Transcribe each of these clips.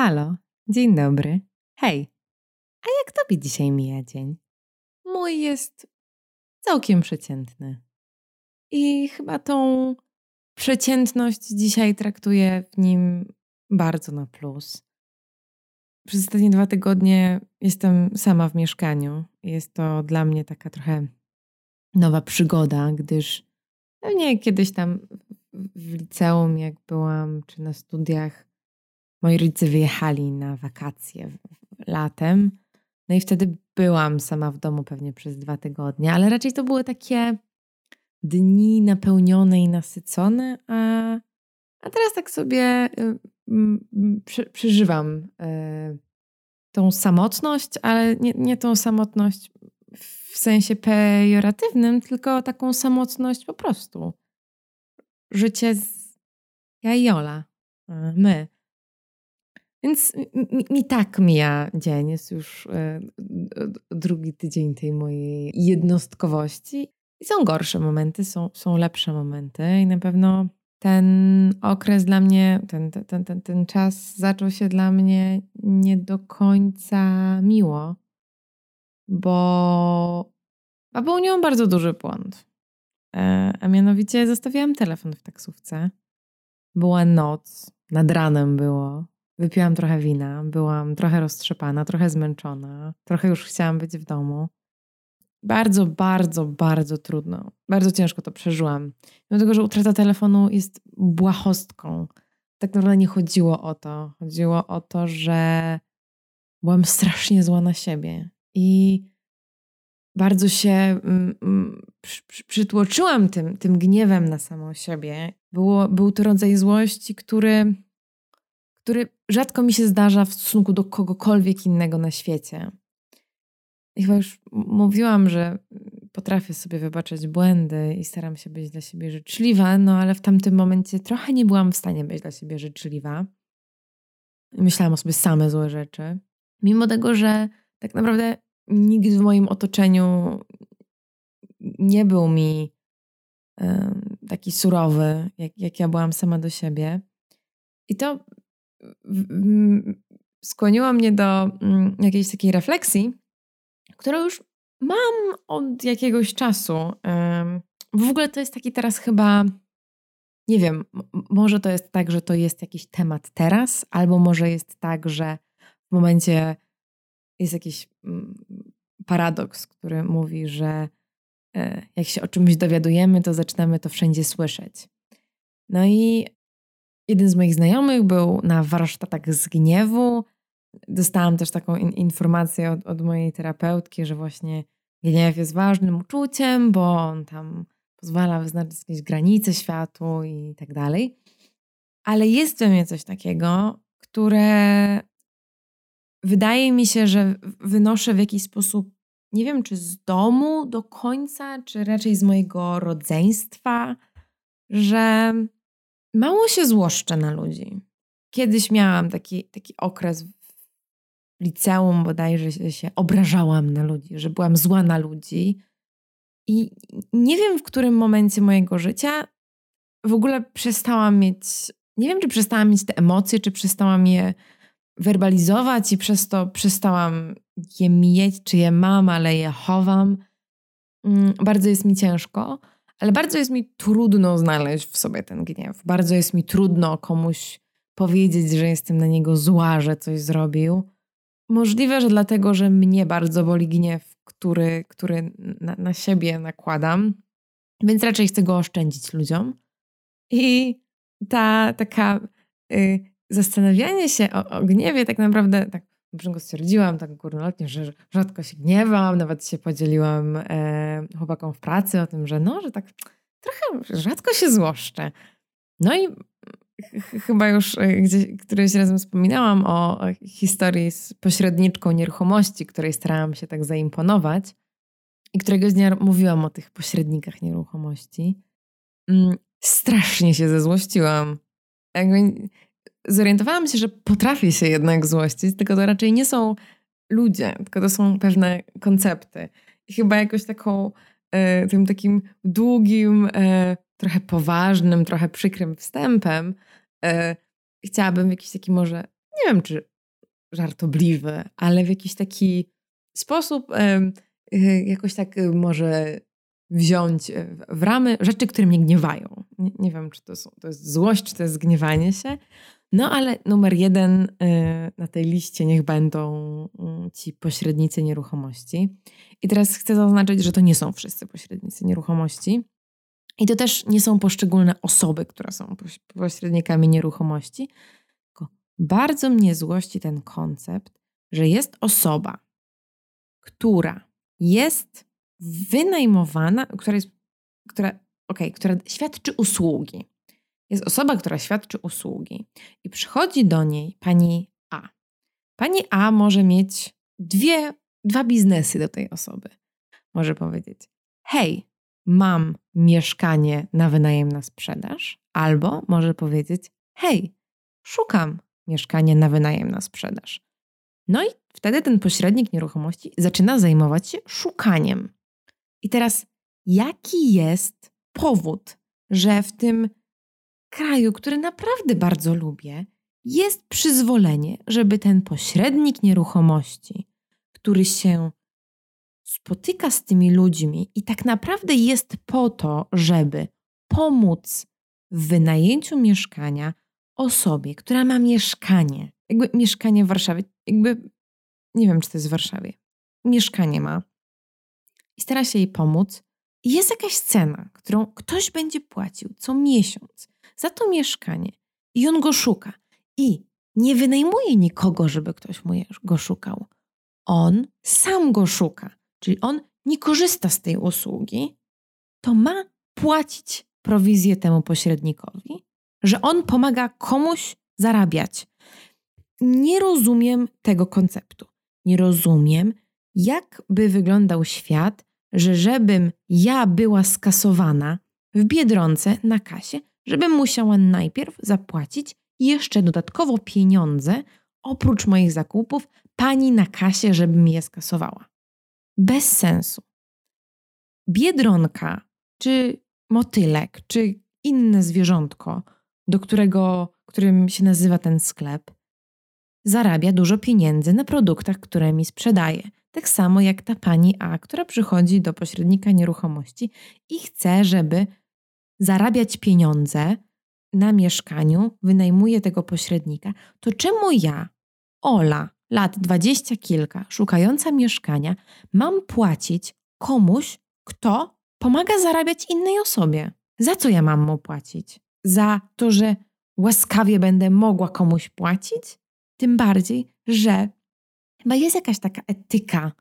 Halo, dzień dobry. Hej, a jak tobie dzisiaj mija dzień? Mój jest całkiem przeciętny. I chyba tą przeciętność dzisiaj traktuję w nim bardzo na plus. Przez ostatnie dwa tygodnie jestem sama w mieszkaniu. Jest to dla mnie taka trochę nowa przygoda, gdyż pewnie kiedyś tam w liceum, jak byłam, czy na studiach, moi rodzice wyjechali na wakacje latem. No i wtedy byłam sama w domu pewnie przez dwa tygodnie, ale raczej to były takie dni napełnione i nasycone, a, a teraz tak sobie y, przeżywam y, tą samotność, ale nie, nie tą samotność w sensie pejoratywnym, tylko taką samotność po prostu. Życie z ja i Jola, my. Więc mi, mi, tak mija dzień, jest już y, drugi tydzień tej mojej jednostkowości. I są gorsze momenty, są, są lepsze momenty i na pewno ten okres dla mnie, ten, ten, ten, ten czas zaczął się dla mnie nie do końca miło, bo popełniłam bardzo duży błąd. E, a mianowicie zostawiłam telefon w taksówce. Była noc, nad ranem było. Wypiłam trochę wina, byłam trochę roztrzepana, trochę zmęczona, trochę już chciałam być w domu. Bardzo, bardzo, bardzo trudno. Bardzo ciężko to przeżyłam. Mimo tego, że utrata telefonu jest błahostką. Tak naprawdę nie chodziło o to. Chodziło o to, że byłam strasznie zła na siebie. I bardzo się mm, mm, przy, przytłoczyłam tym, tym gniewem na samą siebie. Było, był to rodzaj złości, który, który rzadko mi się zdarza w stosunku do kogokolwiek innego na świecie. I chyba już mówiłam, że potrafię sobie wybaczać błędy i staram się być dla siebie życzliwa, no ale w tamtym momencie trochę nie byłam w stanie być dla siebie życzliwa. Myślałam o sobie same złe rzeczy. Mimo tego, że tak naprawdę nikt w moim otoczeniu nie był mi taki surowy, jak, jak ja byłam sama do siebie. I to skłoniło mnie do mm, jakiejś takiej refleksji, którą już mam od jakiegoś czasu. W ogóle to jest taki teraz chyba, nie wiem, może to jest tak, że to jest jakiś temat teraz, albo może jest tak, że w momencie jest jakiś paradoks, który mówi, że e, jak się o czymś dowiadujemy, to zaczynamy to wszędzie słyszeć. No i jeden z moich znajomych był na warsztatach z gniewu. Dostałam też taką in informację od, od mojej terapeutki, że właśnie gniew jest ważnym uczuciem, bo on tam pozwala wyznaczyć jakieś granice światu i tak dalej. Ale jest we mnie coś takiego, które wydaje mi się, że wynoszę w jakiś sposób, nie wiem czy z domu do końca, czy raczej z mojego rodzeństwa, że mało się złoszczę na ludzi. Kiedyś miałam taki, taki okres w liceum bodajże, że się obrażałam na ludzi, że byłam zła na ludzi. I nie wiem, w którym momencie mojego życia w ogóle przestałam mieć, nie wiem, czy przestałam mieć te emocje, czy przestałam je werbalizować i przez to przestałam je mieć, czy je mam, ale je chowam. Mm, bardzo jest mi ciężko, ale bardzo jest mi trudno znaleźć w sobie ten gniew. Bardzo jest mi trudno komuś powiedzieć, że jestem na niego zła, że coś zrobił. Możliwe, że dlatego, że mnie bardzo boli gniew, który, który na, na siebie nakładam, więc raczej chcę go oszczędzić ludziom. I ta taka y, zastanawianie się o, o, gniewie tak naprawdę, tak początku stwierdziłam tak górnolotnie, że rzadko się gniewam, nawet się podzieliłam e, chłopakom w pracy o tym, że no, że tak trochę rzadko się złoszczę. No i chyba już e, gdzieś któryś razem wspominałam o historii z pośredniczką nieruchomości, której starałam się tak zaimponować i któregoś dnia mówiłam o tych pośrednikach nieruchomości. Mm, strasznie się zezłościłam. Jakby zorientowałam się, że potrafię się jednak złościć, tylko to raczej nie są ludzie, tylko to są pewne koncepty. I chyba jakoś taką, e, tym takim długim, e, trochę poważnym, trochę przykrym wstępem e, chciałabym jakiś taki może nie wiem czy żartobliwy, ale w jakiś taki sposób jakoś tak może wziąć w ramy rzeczy, które mnie gniewają. Nie, nie wiem, czy to, są, to jest złość, czy to jest gniewanie się. No ale numer jeden na tej liście niech będą mm, ci pośrednicy nieruchomości. I teraz chcę zaznaczyć, że to nie są wszyscy pośrednicy nieruchomości. I to też nie są poszczególne osoby, które są pośrednikami nieruchomości. Tylko bardzo mnie złości ten koncept, że jest osoba, która jest wynajmowana, która jest, która, okay, która świadczy usługi. Jest osoba, która świadczy usługi i przychodzi do niej pani A. Pani A może mieć dwie, dwa biznesy do tej osoby. Może powiedzieć: Hej, mam mieszkanie na wynajem na sprzedaż, albo może powiedzieć: Hej, szukam mieszkania na wynajem na sprzedaż. No i wtedy ten pośrednik nieruchomości zaczyna zajmować się szukaniem. I teraz, jaki jest powód, że w tym kraju, który naprawdę bardzo lubię, jest przyzwolenie, żeby ten pośrednik nieruchomości, który się spotyka z tymi ludźmi i tak naprawdę jest po to, żeby pomóc w wynajęciu mieszkania osobie, która ma mieszkanie, jakby mieszkanie w Warszawie, jakby nie wiem, czy to jest w Warszawie, mieszkanie ma i stara się jej pomóc. I jest jakaś cena, którą ktoś będzie płacił co miesiąc za to mieszkanie i on go szuka. I nie wynajmuje nikogo, żeby ktoś mu go szukał. On sam go szuka, czyli on nie korzysta z tej usługi, to ma płacić prowizję temu pośrednikowi, że on pomaga komuś zarabiać. Nie rozumiem tego konceptu. Nie rozumiem, jak by wyglądał świat, że żebym ja była skasowana w biedronce na kasie, żebym musiała najpierw zapłacić jeszcze dodatkowo pieniądze, oprócz moich zakupów, pani na kasie, żeby mi je skasowała. Bez sensu. Biedronka, czy motylek, czy inne zwierzątko, do którego, którym się nazywa ten sklep, zarabia dużo pieniędzy na produktach, które mi sprzedaje. Tak samo jak ta pani A, która przychodzi do pośrednika nieruchomości i chce, żeby zarabiać pieniądze na mieszkaniu, wynajmuje tego pośrednika, to czemu ja, Ola, lat dwadzieścia kilka, szukająca mieszkania, mam płacić komuś, kto pomaga zarabiać innej osobie? Za co ja mam mu płacić? Za to, że łaskawie będę mogła komuś płacić? Tym bardziej, że chyba jest jakaś taka etyka,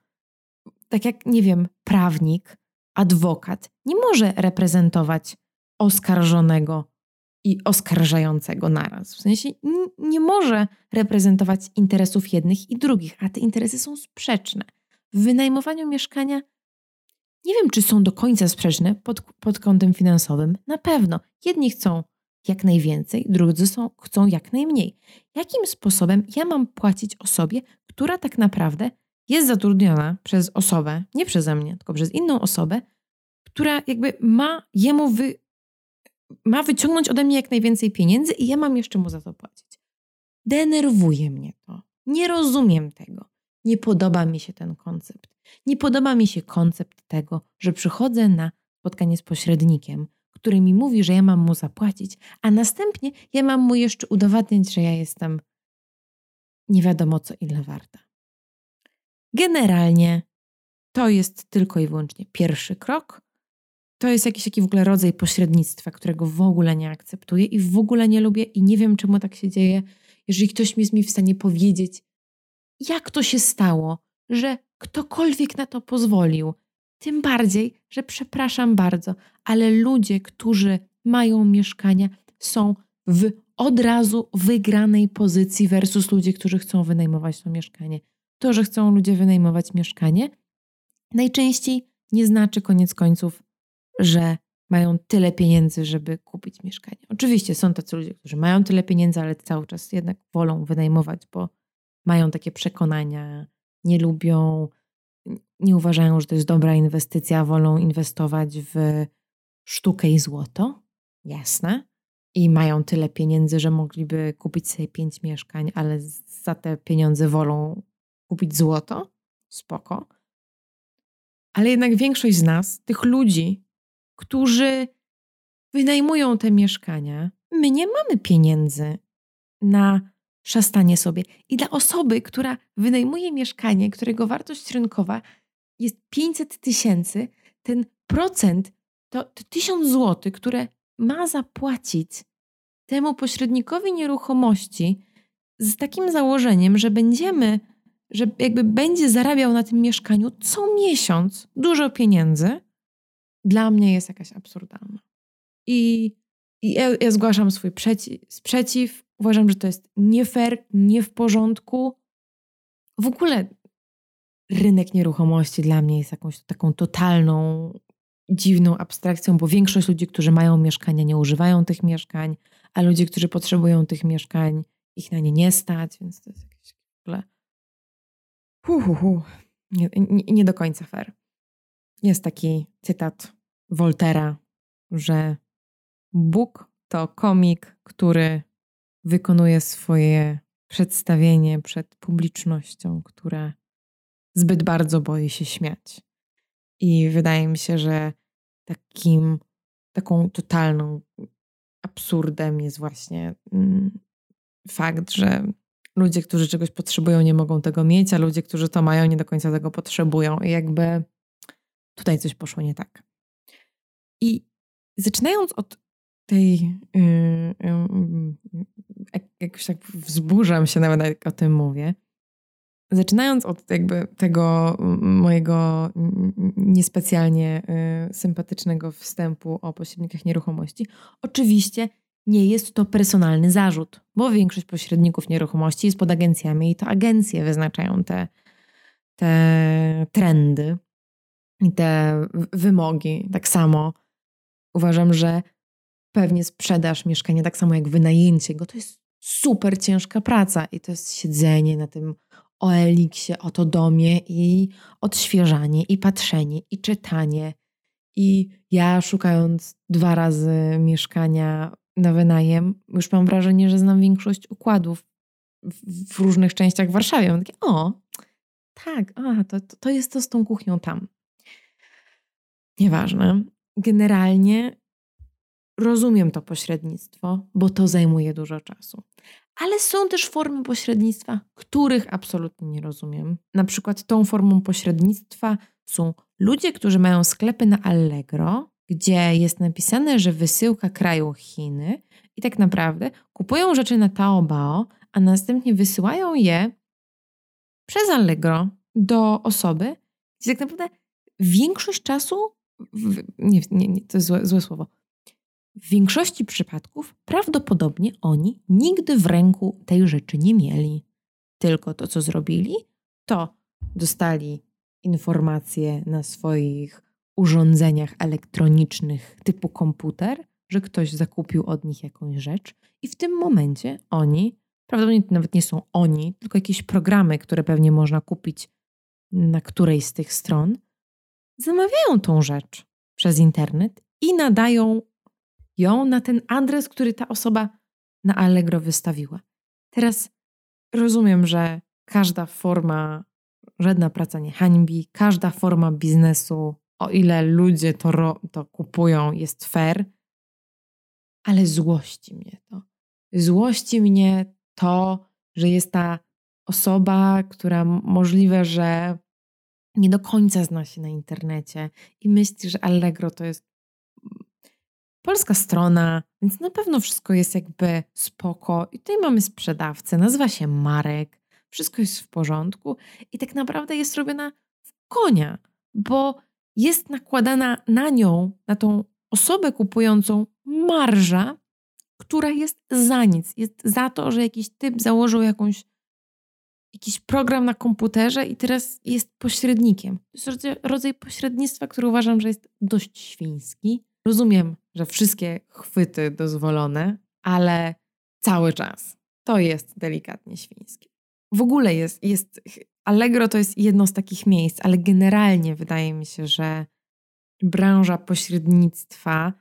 tak jak, nie wiem, prawnik, adwokat nie może reprezentować oskarżonego i oskarżającego naraz. W sensie nie może reprezentować interesów jednych i drugich, a te interesy są sprzeczne. W wynajmowaniu mieszkania nie wiem, czy są do końca sprzeczne pod, pod kątem finansowym. Na pewno. Jedni chcą jak najwięcej, drudzy są, chcą jak najmniej. Jakim sposobem ja mam płacić osobie, która tak naprawdę jest zatrudniona przez osobę, nie przeze mnie, tylko przez inną osobę, która jakby ma jemu wy, ma wyciągnąć ode mnie jak najwięcej pieniędzy i ja mam jeszcze mu za to płacić. Denerwuje mnie to. Nie rozumiem tego. Nie podoba mi się ten koncept. Nie podoba mi się koncept tego, że przychodzę na spotkanie z pośrednikiem, który mi mówi, że ja mam mu zapłacić, a następnie ja mam mu jeszcze udowadniać, że ja jestem nie wiadomo co ile warta. Generalnie to jest tylko i wyłącznie pierwszy krok, to jest jakiś taki w ogóle rodzaj pośrednictwa, którego w ogóle nie akceptuję i w ogóle nie lubię i nie wiem, czemu tak się dzieje. Jeżeli ktoś mi jest mi w stanie powiedzieć, jak to się stało, że ktokolwiek na to pozwolił, tym bardziej, że przepraszam bardzo, ale ludzie, którzy mają mieszkania, są w od razu wygranej pozycji versus ludzie, którzy chcą wynajmować to mieszkanie. To, że chcą ludzie wynajmować mieszkanie, najczęściej nie znaczy koniec końców, że mają tyle pieniędzy, żeby kupić mieszkanie. Oczywiście są tacy ludzie, którzy mają tyle pieniędzy, ale cały czas jednak wolą wynajmować, bo mają takie przekonania, nie lubią, nie uważają, że to jest dobra inwestycja, wolą inwestować w sztukę i złoto. Jasne. i mają tyle pieniędzy, że mogliby kupić sobie pięć mieszkań, ale za te pieniądze wolą kupić złoto. Spoko. Ale jednak większość z nas, tych ludzi, którzy wynajmują te mieszkania, my nie mamy pieniędzy na szastanie sobie. I dla osoby, która wynajmuje mieszkanie, którego wartość rynkowa jest 500 tysięcy, ten procent to, to 1000 zł, które ma zapłacić temu pośrednikowi nieruchomości z takim założeniem, że będziemy, że jakby będzie zarabiał na tym mieszkaniu co miesiąc dużo pieniędzy, dla mnie jest jakaś absurdalna. I, i ja, ja zgłaszam swój przeciw, sprzeciw. Uważam, że to jest nie fair, nie w porządku. W ogóle rynek nieruchomości dla mnie jest jakąś taką totalną, dziwną abstrakcją, bo większość ludzi, którzy mają mieszkania, nie używają tych mieszkań, a ludzie, którzy potrzebują tych mieszkań, ich na nie nie stać, więc to jest jakieś w ogóle. Hu, hu, hu. Nie, nie, nie do końca fair. Jest taki cytat Voltera, że Bóg to komik, który wykonuje swoje przedstawienie przed publicznością, która zbyt bardzo boi się śmiać. I wydaje mi się, że takim, taką totalną absurdem jest właśnie mm, fakt, że ludzie, którzy czegoś potrzebują, nie mogą tego mieć, a ludzie, którzy to mają, nie do końca tego potrzebują. I jakby tutaj coś poszło nie tak. I zaczynając od tej. Yy, yy, jakoś tak wzburzam się nawet, jak o tym mówię. Zaczynając od jakby tego mojego niespecjalnie y, sympatycznego wstępu o pośrednikach nieruchomości, oczywiście nie jest to personalny zarzut, bo większość pośredników nieruchomości jest pod agencjami i to agencje wyznaczają te, te trendy i te wymogi. Tak samo uważam, że pewnie sprzedaż mieszkania, tak samo jak wynajęcie go, to jest super ciężka praca i to jest siedzenie na tym o o to domie i odświeżanie, i patrzenie, i czytanie. I ja szukając dwa razy mieszkania na wynajem, już mam wrażenie, że znam większość układów w, różnych częściach Warszawy. Mam takie, o, tak, a, to, to jest to z tą kuchnią tam. Nieważne. Generalnie rozumiem to pośrednictwo, bo to zajmuje dużo czasu. Ale są też formy pośrednictwa, których absolutnie nie rozumiem. Na przykład tą formą pośrednictwa są ludzie, którzy mają sklepy na Allegro, gdzie jest napisane, że wysyłka kraju Chiny i tak naprawdę kupują rzeczy na Taobao, a następnie wysyłają je przez Allegro do osoby, gdzie tak naprawdę większość czasu, w, nie, nie, nie, to jest złe, złe słowo, w większości przypadków prawdopodobnie oni nigdy w ręku tej rzeczy nie mieli. Tylko to, co zrobili, to dostali informacje na swoich urządzeniach elektronicznych typu komputer, że ktoś zakupił od nich jakąś rzecz, i w tym momencie oni, prawdopodobnie nawet nie są oni, tylko jakieś programy, które pewnie można kupić na którejś z tych stron, zamawiają tą rzecz przez internet i nadają ją na ten adres, który ta osoba na Allegro wystawiła. Teraz rozumiem, że każda forma, żadna praca nie hańbi, każda forma biznesu, o ile ludzie to, ro, to kupują, jest fair, ale złości mnie to. Złości mnie to, że jest ta osoba, która możliwe, że nie do końca zna się na internecie i myśli, że Allegro to jest polska strona, więc na pewno wszystko jest jakby spoko. I tutaj mamy sprzedawcę, nazywa się Marek, wszystko jest w porządku i tak naprawdę jest robiona w konia, bo jest nakładana na nią, na tą osobę kupującą marża, która jest za nic. Jest za to, że jakiś typ założył jakąś, jakiś program na komputerze i teraz jest pośrednikiem. To jest rodzaj, pośrednictwa, który uważam, że jest dość świński. Rozumiem, że wszystkie chwyty dozwolone, ale cały czas to jest delikatnie świńskie. W ogóle jest, jest Allegro to jest jedno z takich miejsc, ale generalnie wydaje mi się, że branża pośrednictwa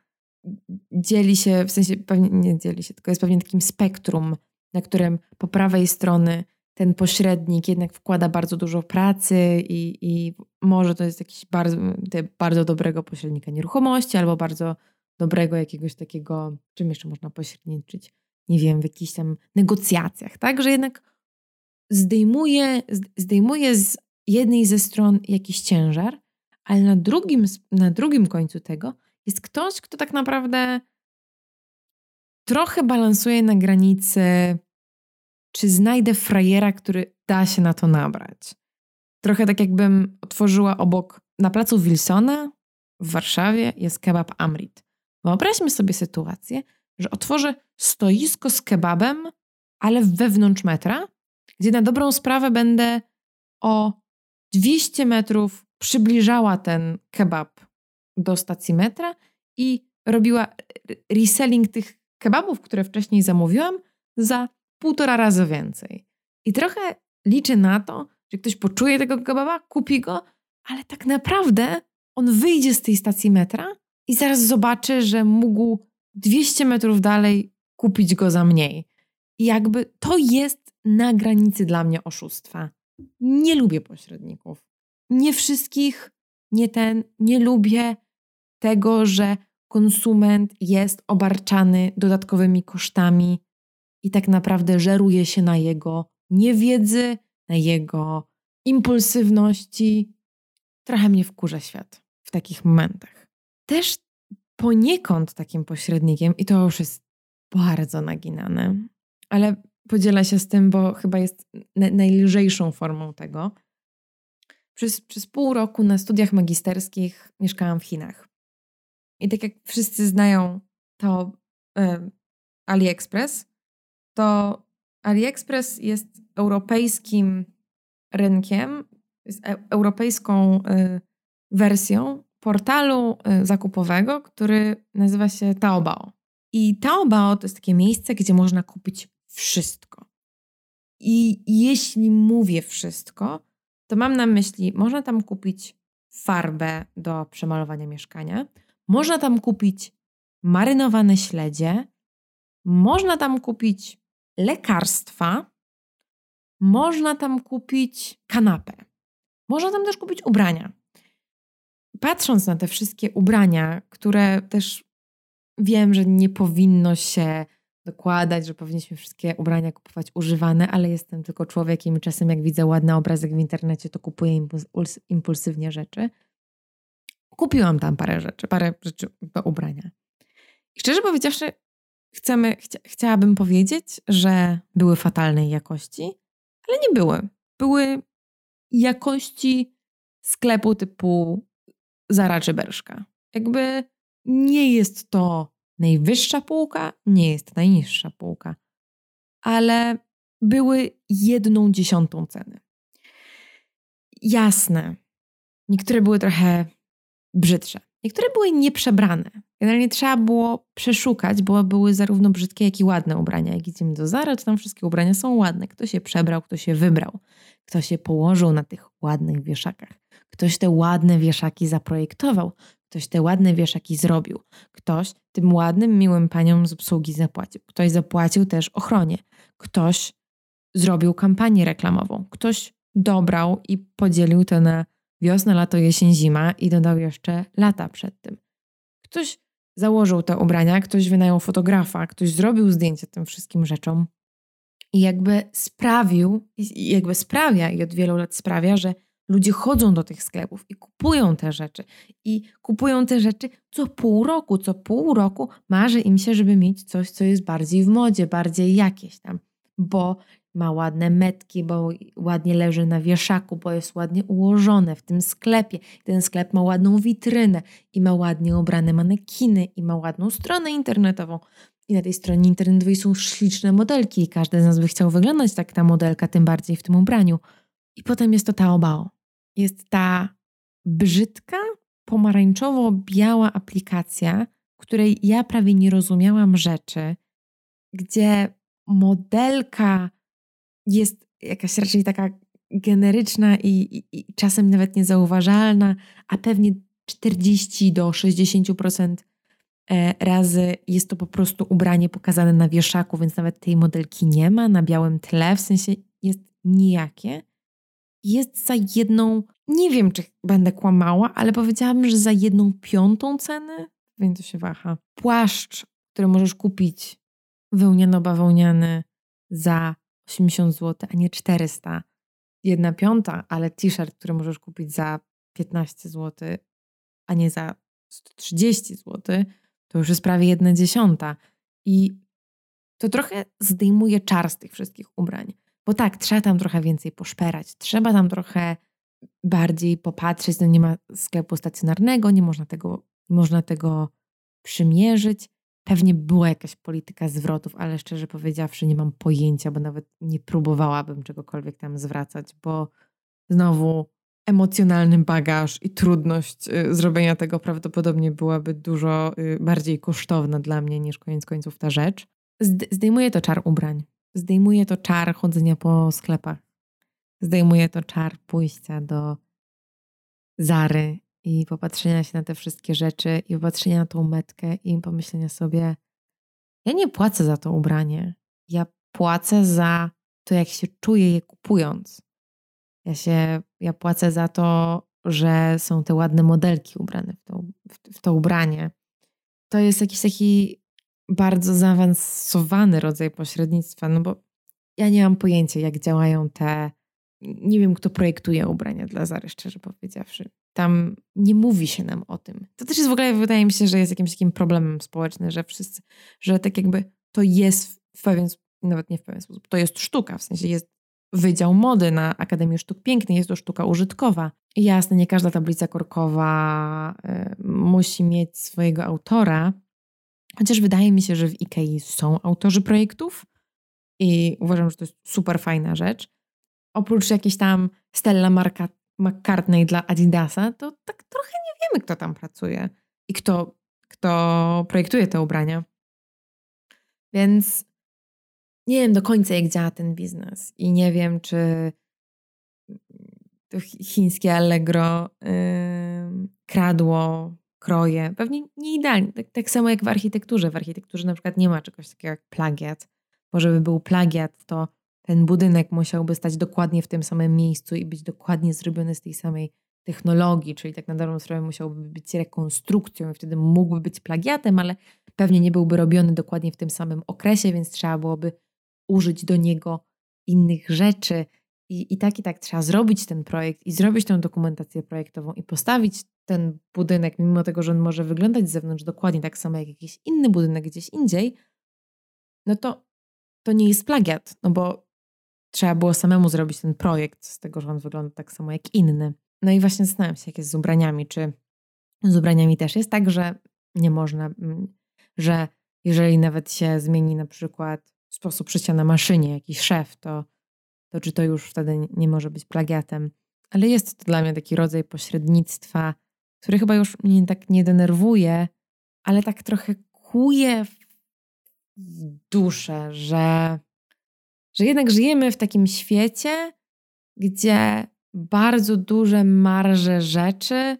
dzieli się, w sensie pewnie nie dzieli się, tylko jest pewnie takim spektrum, na którym po prawej strony ten pośrednik jednak wkłada bardzo dużo pracy i, i może to jest jakiś bardzo, bardzo dobrego pośrednika nieruchomości albo bardzo dobrego jakiegoś takiego, czym jeszcze można pośredniczyć, nie wiem, w jakichś tam negocjacjach, tak? Że jednak zdejmuje, zdejmuje z jednej ze stron jakiś ciężar, ale na drugim, na drugim końcu tego jest ktoś, kto tak naprawdę trochę balansuje na granicy, czy znajdę frajera, który da się na to nabrać. Trochę tak jakbym otworzyła obok, na placu Wilsona w Warszawie jest kebab Amrit. Wyobraźmy sobie sytuację, że otworzę stoisko z kebabem, ale wewnątrz metra, gdzie na dobrą sprawę będę o 200 metrów przybliżała ten kebab do stacji metra i robiła reselling tych kebabów, które wcześniej zamówiłam, za półtora razy więcej. I trochę liczę na to, że ktoś poczuje tego kebaba, kupi go, ale tak naprawdę on wyjdzie z tej stacji metra i zaraz zobaczy, że mógł 200 metrów dalej kupić go za mniej. I jakby to jest na granicy dla mnie oszustwa. Nie lubię pośredników. Nie wszystkich, nie ten, nie lubię tego, że konsument jest obarczany dodatkowymi kosztami i tak naprawdę żeruje się na jego niewiedzy, na jego impulsywności. Trochę mnie wkurza świat w takich momentach. Też poniekąd takim pośrednikiem, i to już jest bardzo naginane, ale podziela się z tym, bo chyba jest najlżejszą formą tego. Przez, przez pół roku na studiach magisterskich mieszkałam w Chinach. I tak jak wszyscy znają to y, AliExpress, to AliExpress jest europejskim rynkiem, jest e europejską y, wersją portalu y, zakupowego, który nazywa się Taobao. I Taobao to jest takie miejsce, gdzie można kupić wszystko. I jeśli mówię wszystko, to mam na myśli, można tam kupić farbę do przemalowania mieszkania, można tam kupić marynowane śledzie, można tam kupić lekarstwa, można tam kupić kanapę, można tam też kupić ubrania. Patrząc na te wszystkie ubrania, które też wiem, że nie powinno się dokładać, że powinniśmy wszystkie ubrania kupować używane, ale jestem tylko człowiekiem i czasem jak widzę ładny obrazek w internecie, to kupuję impuls impulsywnie rzeczy. Kupiłam tam parę rzeczy, parę rzeczy do ubrania. I szczerze powiedziawszy, chcemy, chcia, chciałabym powiedzieć, że były fatalnej jakości, ale nie były. Były jakości sklepu typu Zara czy Berszka. Jakby nie jest to najwyższa półka, nie jest najniższa półka, ale były jedną dziesiątą ceny. Jasne, niektóre były trochę brzydsze, niektóre były nieprzebrane. Generalnie trzeba było przeszukać, bo były zarówno brzydkie, jak i ładne ubrania. Jak idziemy do Zara, to tam wszystkie ubrania są ładne. Kto się przebrał, kto się wybrał, kto się położył na tych ładnych wieszakach. Ktoś te ładne wieszaki zaprojektował, Ktoś te ładne wieszaki zrobił. Ktoś tym ładnym, miłym paniom z obsługi zapłacił. Ktoś zapłacił też ochronie. Ktoś zrobił kampanię reklamową. Ktoś dobrał i podzielił to na wiosnę, lato, jesień, zima i dodał jeszcze lata przed tym. Ktoś założył te ubrania, ktoś wynajął fotografa, ktoś zrobił zdjęcia tym wszystkim rzeczom i jakby sprawił, i jakby sprawia i od wielu lat sprawia, że Ludzie chodzą do tych sklepów i kupują te rzeczy. I kupują te rzeczy co pół roku. Co pół roku marzy im się, żeby mieć coś, co jest bardziej w modzie, bardziej jakieś tam. Bo ma ładne metki, bo ładnie leży na wieszaku, bo jest ładnie ułożone w tym sklepie. Ten sklep ma ładną witrynę i ma ładnie ubrane manekiny i ma ładną stronę internetową. I na tej stronie internetowej są śliczne modelki i każdy z nas by chciał wyglądać tak ta modelka, tym bardziej w tym ubraniu. I potem jest to Taobao jest ta brzydka, pomarańczowo-biała aplikacja, której ja prawie nie rozumiałam rzeczy, gdzie modelka jest jakaś raczej taka generyczna i, i, i czasem nawet niezauważalna, a pewnie 40 do 60% e, razy jest to po prostu ubranie pokazane na wieszaku, więc nawet tej modelki nie ma na białym tle, w sensie jest nijakie. Jest za jedną, nie wiem czy będę kłamała, ale powiedziałabym, że za jedną piątą ceny, więc to się waha. Płaszcz, który możesz kupić wełniano-bawełniany za 80 zł, a nie 400. Jedna piąta, ale t-shirt, który możesz kupić za 15 zł, a nie za 130 zł, to już jest prawie jedna dziesiąta. I to trochę zdejmuje czar z tych wszystkich ubrań. Bo tak, trzeba tam trochę więcej poszperać, trzeba tam trochę bardziej popatrzeć. No nie ma sklepu stacjonarnego, nie można tego, nie można tego przymierzyć. Pewnie była jakaś polityka zwrotów, ale szczerze powiedziawszy, nie mam pojęcia, bo nawet nie próbowałabym czegokolwiek tam zwracać, bo znowu emocjonalny bagaż i trudność y, zrobienia tego prawdopodobnie byłaby dużo y, bardziej kosztowna dla mnie niż koniec końców ta rzecz. Zdejmuje to czar ubrań. Zdejmuje to czar chodzenia po sklepach. Zdejmuje to czar pójścia do Zary i popatrzenia się na te wszystkie rzeczy i popatrzenia na tą metkę i pomyślenia sobie, ja nie płacę za to ubranie. Ja płacę za to, jak się czuję je kupując. Ja się, ja płacę za to, że są te ładne modelki ubrane w to, w, to ubranie. To jest jakiś taki bardzo zaawansowany rodzaj pośrednictwa, no bo ja nie mam pojęcia, jak działają te. Nie wiem, kto projektuje ubrania dla Zary, szczerze powiedziawszy. Tam nie mówi się nam o tym. To też jest w ogóle, wydaje mi się, że jest jakimś takim problemem społecznym, że wszyscy, że tak jakby to jest w pewien, nawet nie w pewien sposób, to jest sztuka, w sensie jest Wydział Mody na Akademii Sztuk Pięknych, jest to sztuka użytkowa. I jasne, nie każda tablica korkowa y, musi mieć swojego autora, chociaż wydaje mi się, że w IKEA są autorzy projektów i uważam, że to jest super fajna rzecz. Oprócz jakiejś tam Stella Marka, McCartney dla Adidasa, to tak trochę nie wiemy, kto tam pracuje i kto, kto projektuje te ubrania. Więc nie wiem do końca, jak działa ten biznes i nie wiem, czy to chińskie Allegro yy, kradło kroje. Pewnie nie idealnie. Tak, tak, samo jak w architekturze. W architekturze na przykład nie ma czegoś takiego jak plagiat, bo żeby był plagiat, to ten budynek musiałby stać dokładnie w tym samym miejscu i być dokładnie zrobiony z tej samej technologii, czyli tak na dobrą sprawę musiałby być rekonstrukcją i wtedy mógłby być plagiatem, ale pewnie nie byłby robiony dokładnie w tym samym okresie, więc trzeba byłoby użyć do niego innych rzeczy. I, I tak i tak trzeba zrobić ten projekt i zrobić tę dokumentację projektową i postawić ten budynek, mimo tego, że on może wyglądać z zewnątrz dokładnie tak samo jak jakiś inny budynek gdzieś indziej, no to to nie jest plagiat, no bo trzeba było samemu zrobić ten projekt z tego, że on wygląda tak samo jak inny. No i właśnie zastanawiam się, jak jest z ubraniami. Czy z ubraniami też jest tak, że nie można, mm, że jeżeli nawet się zmieni na przykład sposób szycia na maszynie, jakiś szef, to, to czy to już wtedy nie może być plagiatem. Ale jest to dla mnie taki rodzaj pośrednictwa, który chyba już mnie tak nie denerwuje, ale tak trochę kuje w duszę, że, że jednak żyjemy w takim świecie, gdzie bardzo duże marże rzeczy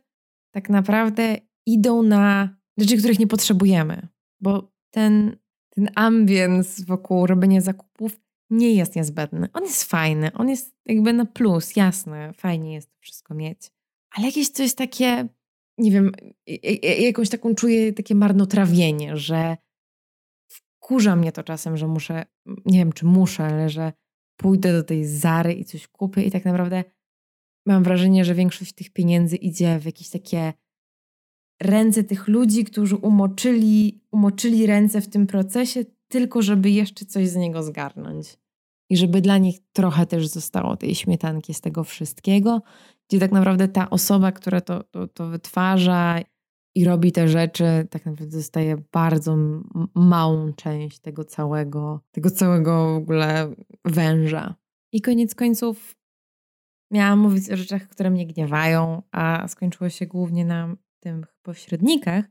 tak naprawdę idą na rzeczy, których nie potrzebujemy. Bo ten ten ambience wokół robienia zakupów nie jest niezbędny. On jest fajny, on jest jakby na plus, jasne, fajnie jest to wszystko mieć. Ale jakieś coś takie, nie wiem, jakąś taką czuję takie marnotrawienie, że wkurza mnie to czasem, że muszę, nie wiem czy muszę, ale że pójdę do tej Zary i coś kupię i tak naprawdę mam wrażenie, że większość tych pieniędzy idzie w jakieś takie ręce tych ludzi, którzy umoczyli, umoczyli ręce w tym procesie, tylko żeby jeszcze coś z niego zgarnąć. I żeby dla nich trochę też zostało tej śmietanki z tego wszystkiego, gdzie tak naprawdę ta osoba, która to, to, to wytwarza i robi te rzeczy, tak naprawdę dostaje bardzo małą część tego całego, tego całego w ogóle węża. I koniec końców miałam mówić o rzeczach, które mnie gniewają, a skończyło się głównie na tych pośrednikach,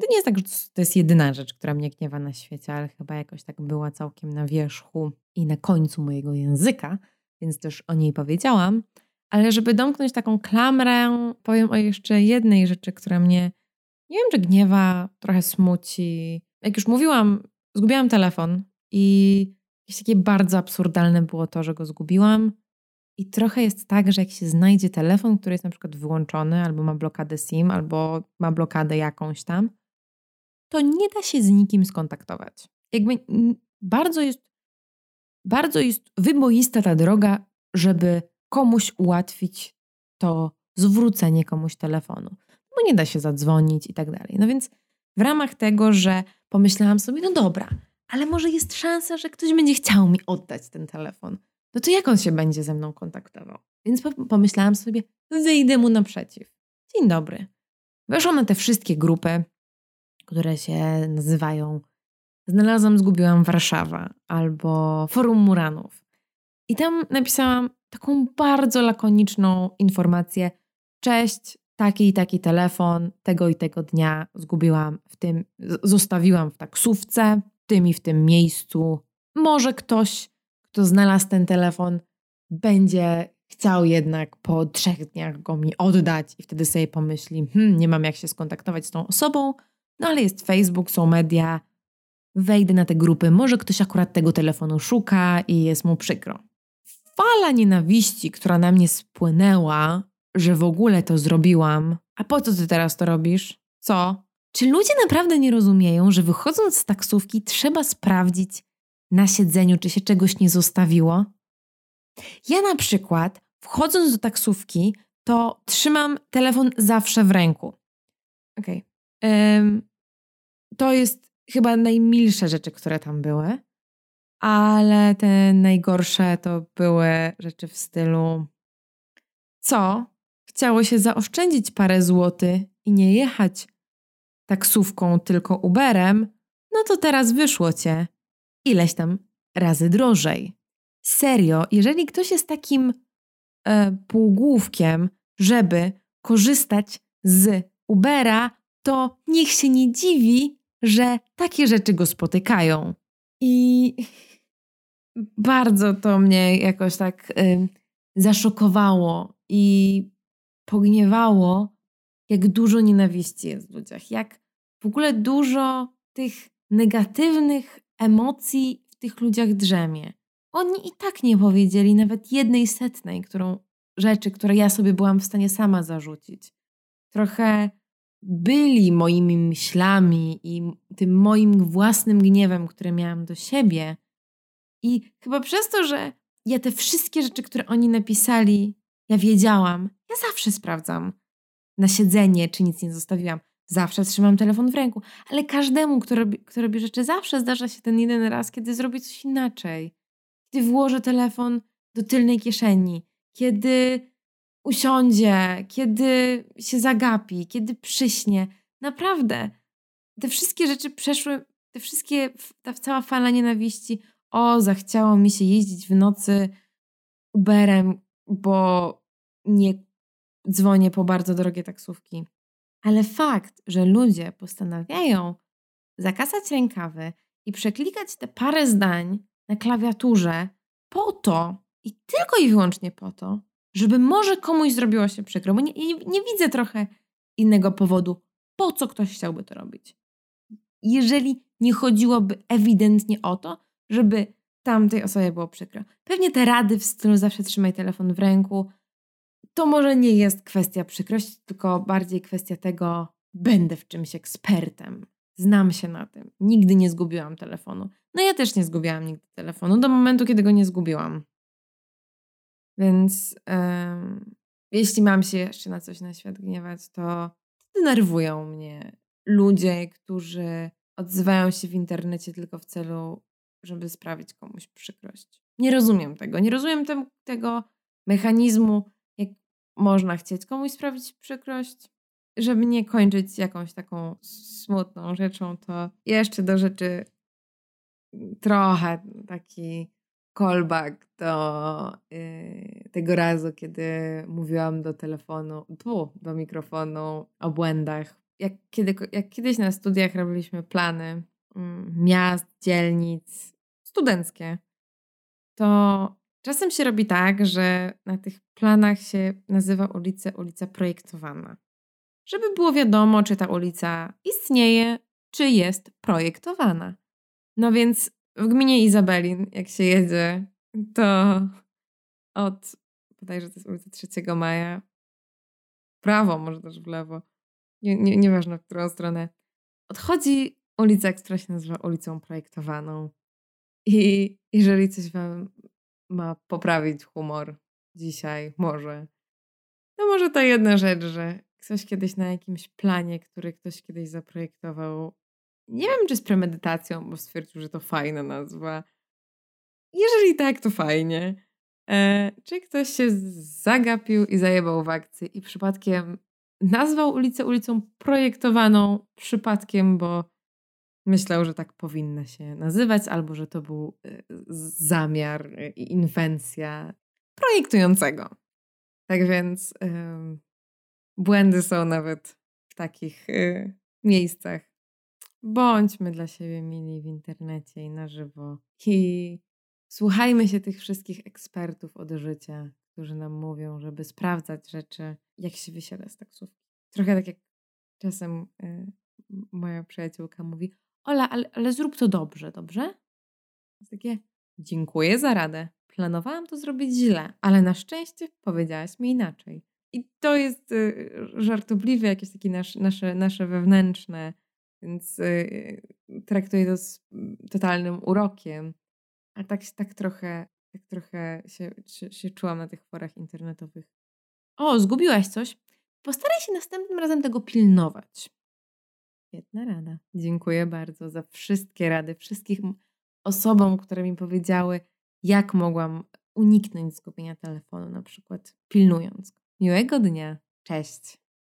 to nie jest tak, że to jest jedyna rzecz, która mnie gniewa na świecie, ale chyba jakoś tak była całkiem na wierzchu i na końcu mojego języka, więc też o niej powiedziałam. Ale żeby domknąć taką klamrę, powiem o jeszcze jednej rzeczy, która mnie nie wiem, czy gniewa, trochę smuci. Jak już mówiłam, zgubiłam telefon i jakieś takie bardzo absurdalne było to, że go zgubiłam. I trochę jest tak, że jak się znajdzie telefon, który jest na przykład wyłączony, albo ma blokadę SIM, albo ma blokadę jakąś tam, to nie da się z nikim skontaktować. Jakby bardzo jest, bardzo jest wyboista ta droga, żeby komuś ułatwić to zwrócenie komuś telefonu. Bo nie da się zadzwonić i tak dalej. No więc w ramach tego, że pomyślałam sobie, no dobra, ale może jest szansa, że ktoś będzie chciał mi oddać ten telefon. No to jak on się będzie ze mną kontaktował? Więc pomyślałam sobie, wyjdę mu naprzeciw. Dzień dobry. Weszłam na te wszystkie grupy, które się nazywają Znalazłam, zgubiłam Warszawa albo Forum Muranów. I tam napisałam taką bardzo lakoniczną informację. Cześć, taki i taki telefon, tego i tego dnia zgubiłam w tym, zostawiłam w taksówce, w tym i w tym miejscu. Może ktoś, kto znalazł ten telefon, będzie chciał jednak po trzech dniach go mi oddać i wtedy sobie pomyśli, hmm, nie mam jak się skontaktować z tą osobą, no ale jest Facebook, są media, wejdę na te grupy, może ktoś akurat tego telefonu szuka i jest mu przykro. Fala nienawiści, która na mnie spłynęła, że w ogóle to zrobiłam. A po co ty teraz to robisz? Co? Czy ludzie naprawdę nie rozumieją, że wychodząc z taksówki trzeba sprawdzić na siedzeniu, czy się czegoś nie zostawiło? Ja na przykład, wchodząc do taksówki, to trzymam telefon zawsze w ręku. Okej. Okay. Um, to jest chyba najmilsze rzeczy, które tam były, ale te najgorsze to były rzeczy w stylu co? Chciało się zaoszczędzić parę złotych i nie jechać taksówką, tylko Uberem, no to teraz wyszło cię ileś tam razy drożej. Serio, jeżeli ktoś jest takim e, półgłówkiem, żeby korzystać z Ubera, to niech się nie dziwi, że takie rzeczy go spotykają. I bardzo to mnie jakoś tak y, zaszokowało i pogniewało, jak dużo nienawiści jest w ludziach, jak w ogóle dużo tych negatywnych emocji w tych ludziach drzemie. Oni i tak nie powiedzieli nawet jednej setnej, którą rzeczy, które ja sobie byłam w stanie sama zarzucić. Trochę byli moimi myślami i tym moim własnym gniewem, który miałam do siebie. I chyba przez to, że ja te wszystkie rzeczy, które oni napisali, ja wiedziałam. Ja zawsze sprawdzam na siedzenie, czy nic nie zostawiłam. Zawsze trzymam telefon w ręku, ale każdemu, kto robi, kto robi rzeczy, zawsze zdarza się ten jeden raz, kiedy zrobi coś inaczej. Kiedy włoży telefon do tylnej kieszeni, kiedy usiądzie, kiedy się zagapi, kiedy przyśnie. Naprawdę, te wszystkie rzeczy przeszły, te wszystkie, ta cała fala nienawiści. O, zachciało mi się jeździć w nocy Uberem, bo nie dzwonię po bardzo drogie taksówki. Ale fakt, że ludzie postanawiają zakasać rękawy i przeklikać te parę zdań na klawiaturze po to i tylko i wyłącznie po to, żeby może komuś zrobiło się przykro, bo nie, nie, nie widzę trochę innego powodu, po co ktoś chciałby to robić. Jeżeli nie chodziłoby ewidentnie o to, żeby tamtej osobie było przykro. Pewnie te rady w stylu zawsze trzymaj telefon w ręku, to może nie jest kwestia przykrości, tylko bardziej kwestia tego, będę w czymś ekspertem. Znam się na tym. Nigdy nie zgubiłam telefonu. No ja też nie zgubiłam nigdy telefonu do momentu, kiedy go nie zgubiłam. Więc um, jeśli mam się jeszcze na coś na świat gniewać, to denerwują mnie ludzie, którzy odzywają się w internecie tylko w celu, żeby sprawić komuś przykrość. Nie rozumiem tego. Nie rozumiem te, tego mechanizmu można chcieć komuś sprawić przykrość, żeby nie kończyć jakąś taką smutną rzeczą, to jeszcze do rzeczy trochę taki callback do yy, tego razu, kiedy mówiłam do telefonu, tu, do mikrofonu o błędach. Jak, kiedy, jak kiedyś na studiach robiliśmy plany yy, miast, dzielnic, studenckie, to Czasem się robi tak, że na tych planach się nazywa ulicę ulica projektowana. żeby było wiadomo, czy ta ulica istnieje, czy jest projektowana. No więc w gminie Izabelin, jak się jedzie, to od bodajże to jest ulica 3 Maja, prawo, może też w lewo, nie, nie, nieważne w którą stronę, odchodzi ulica, która się nazywa ulicą projektowaną. I jeżeli coś wam ma poprawić humor dzisiaj, może, to może to jedna rzecz, że ktoś kiedyś na jakimś planie, który ktoś kiedyś zaprojektował, nie wiem czy z premedytacją, bo stwierdził, że to fajna nazwa. Jeżeli tak, to fajnie. E, czy ktoś się zagapił i zajebał w akcji i przypadkiem nazwał ulicę ulicą projektowaną przypadkiem, bo myślał, że tak powinna się nazywać, albo że to był e, zamiar i inwencja projektującego. Tak więc yy, błędy są nawet w takich yy, miejscach. Bądźmy dla siebie mili w internecie i na żywo. I słuchajmy się tych wszystkich ekspertów od życia, którzy nam mówią, żeby sprawdzać rzeczy, jak się wysiada z taksówki. Trochę tak jak czasem yy, moja przyjaciółka mówi, Ola, ale, ale zrób to dobrze, dobrze? Jest takie, dziękuję za radę. Planowałam to zrobić źle, ale na szczęście powiedziałaś mi inaczej. I to jest y, żartobliwe, jakieś takie nasz, nasze, nasze wewnętrzne, więc y, traktuję to z mm, totalnym urokiem. Ale tak, tak trochę, tak trochę się, się, się czułam na tych forach internetowych. O, zgubiłaś coś? Postaraj się następnym razem tego pilnować. Świetna rada. Dziękuję bardzo za wszystkie rady, wszystkich osobom, które mi powiedziały, jak mogłam uniknąć zgubienia telefonu, na przykład pilnując go. Miłego dnia. Cześć.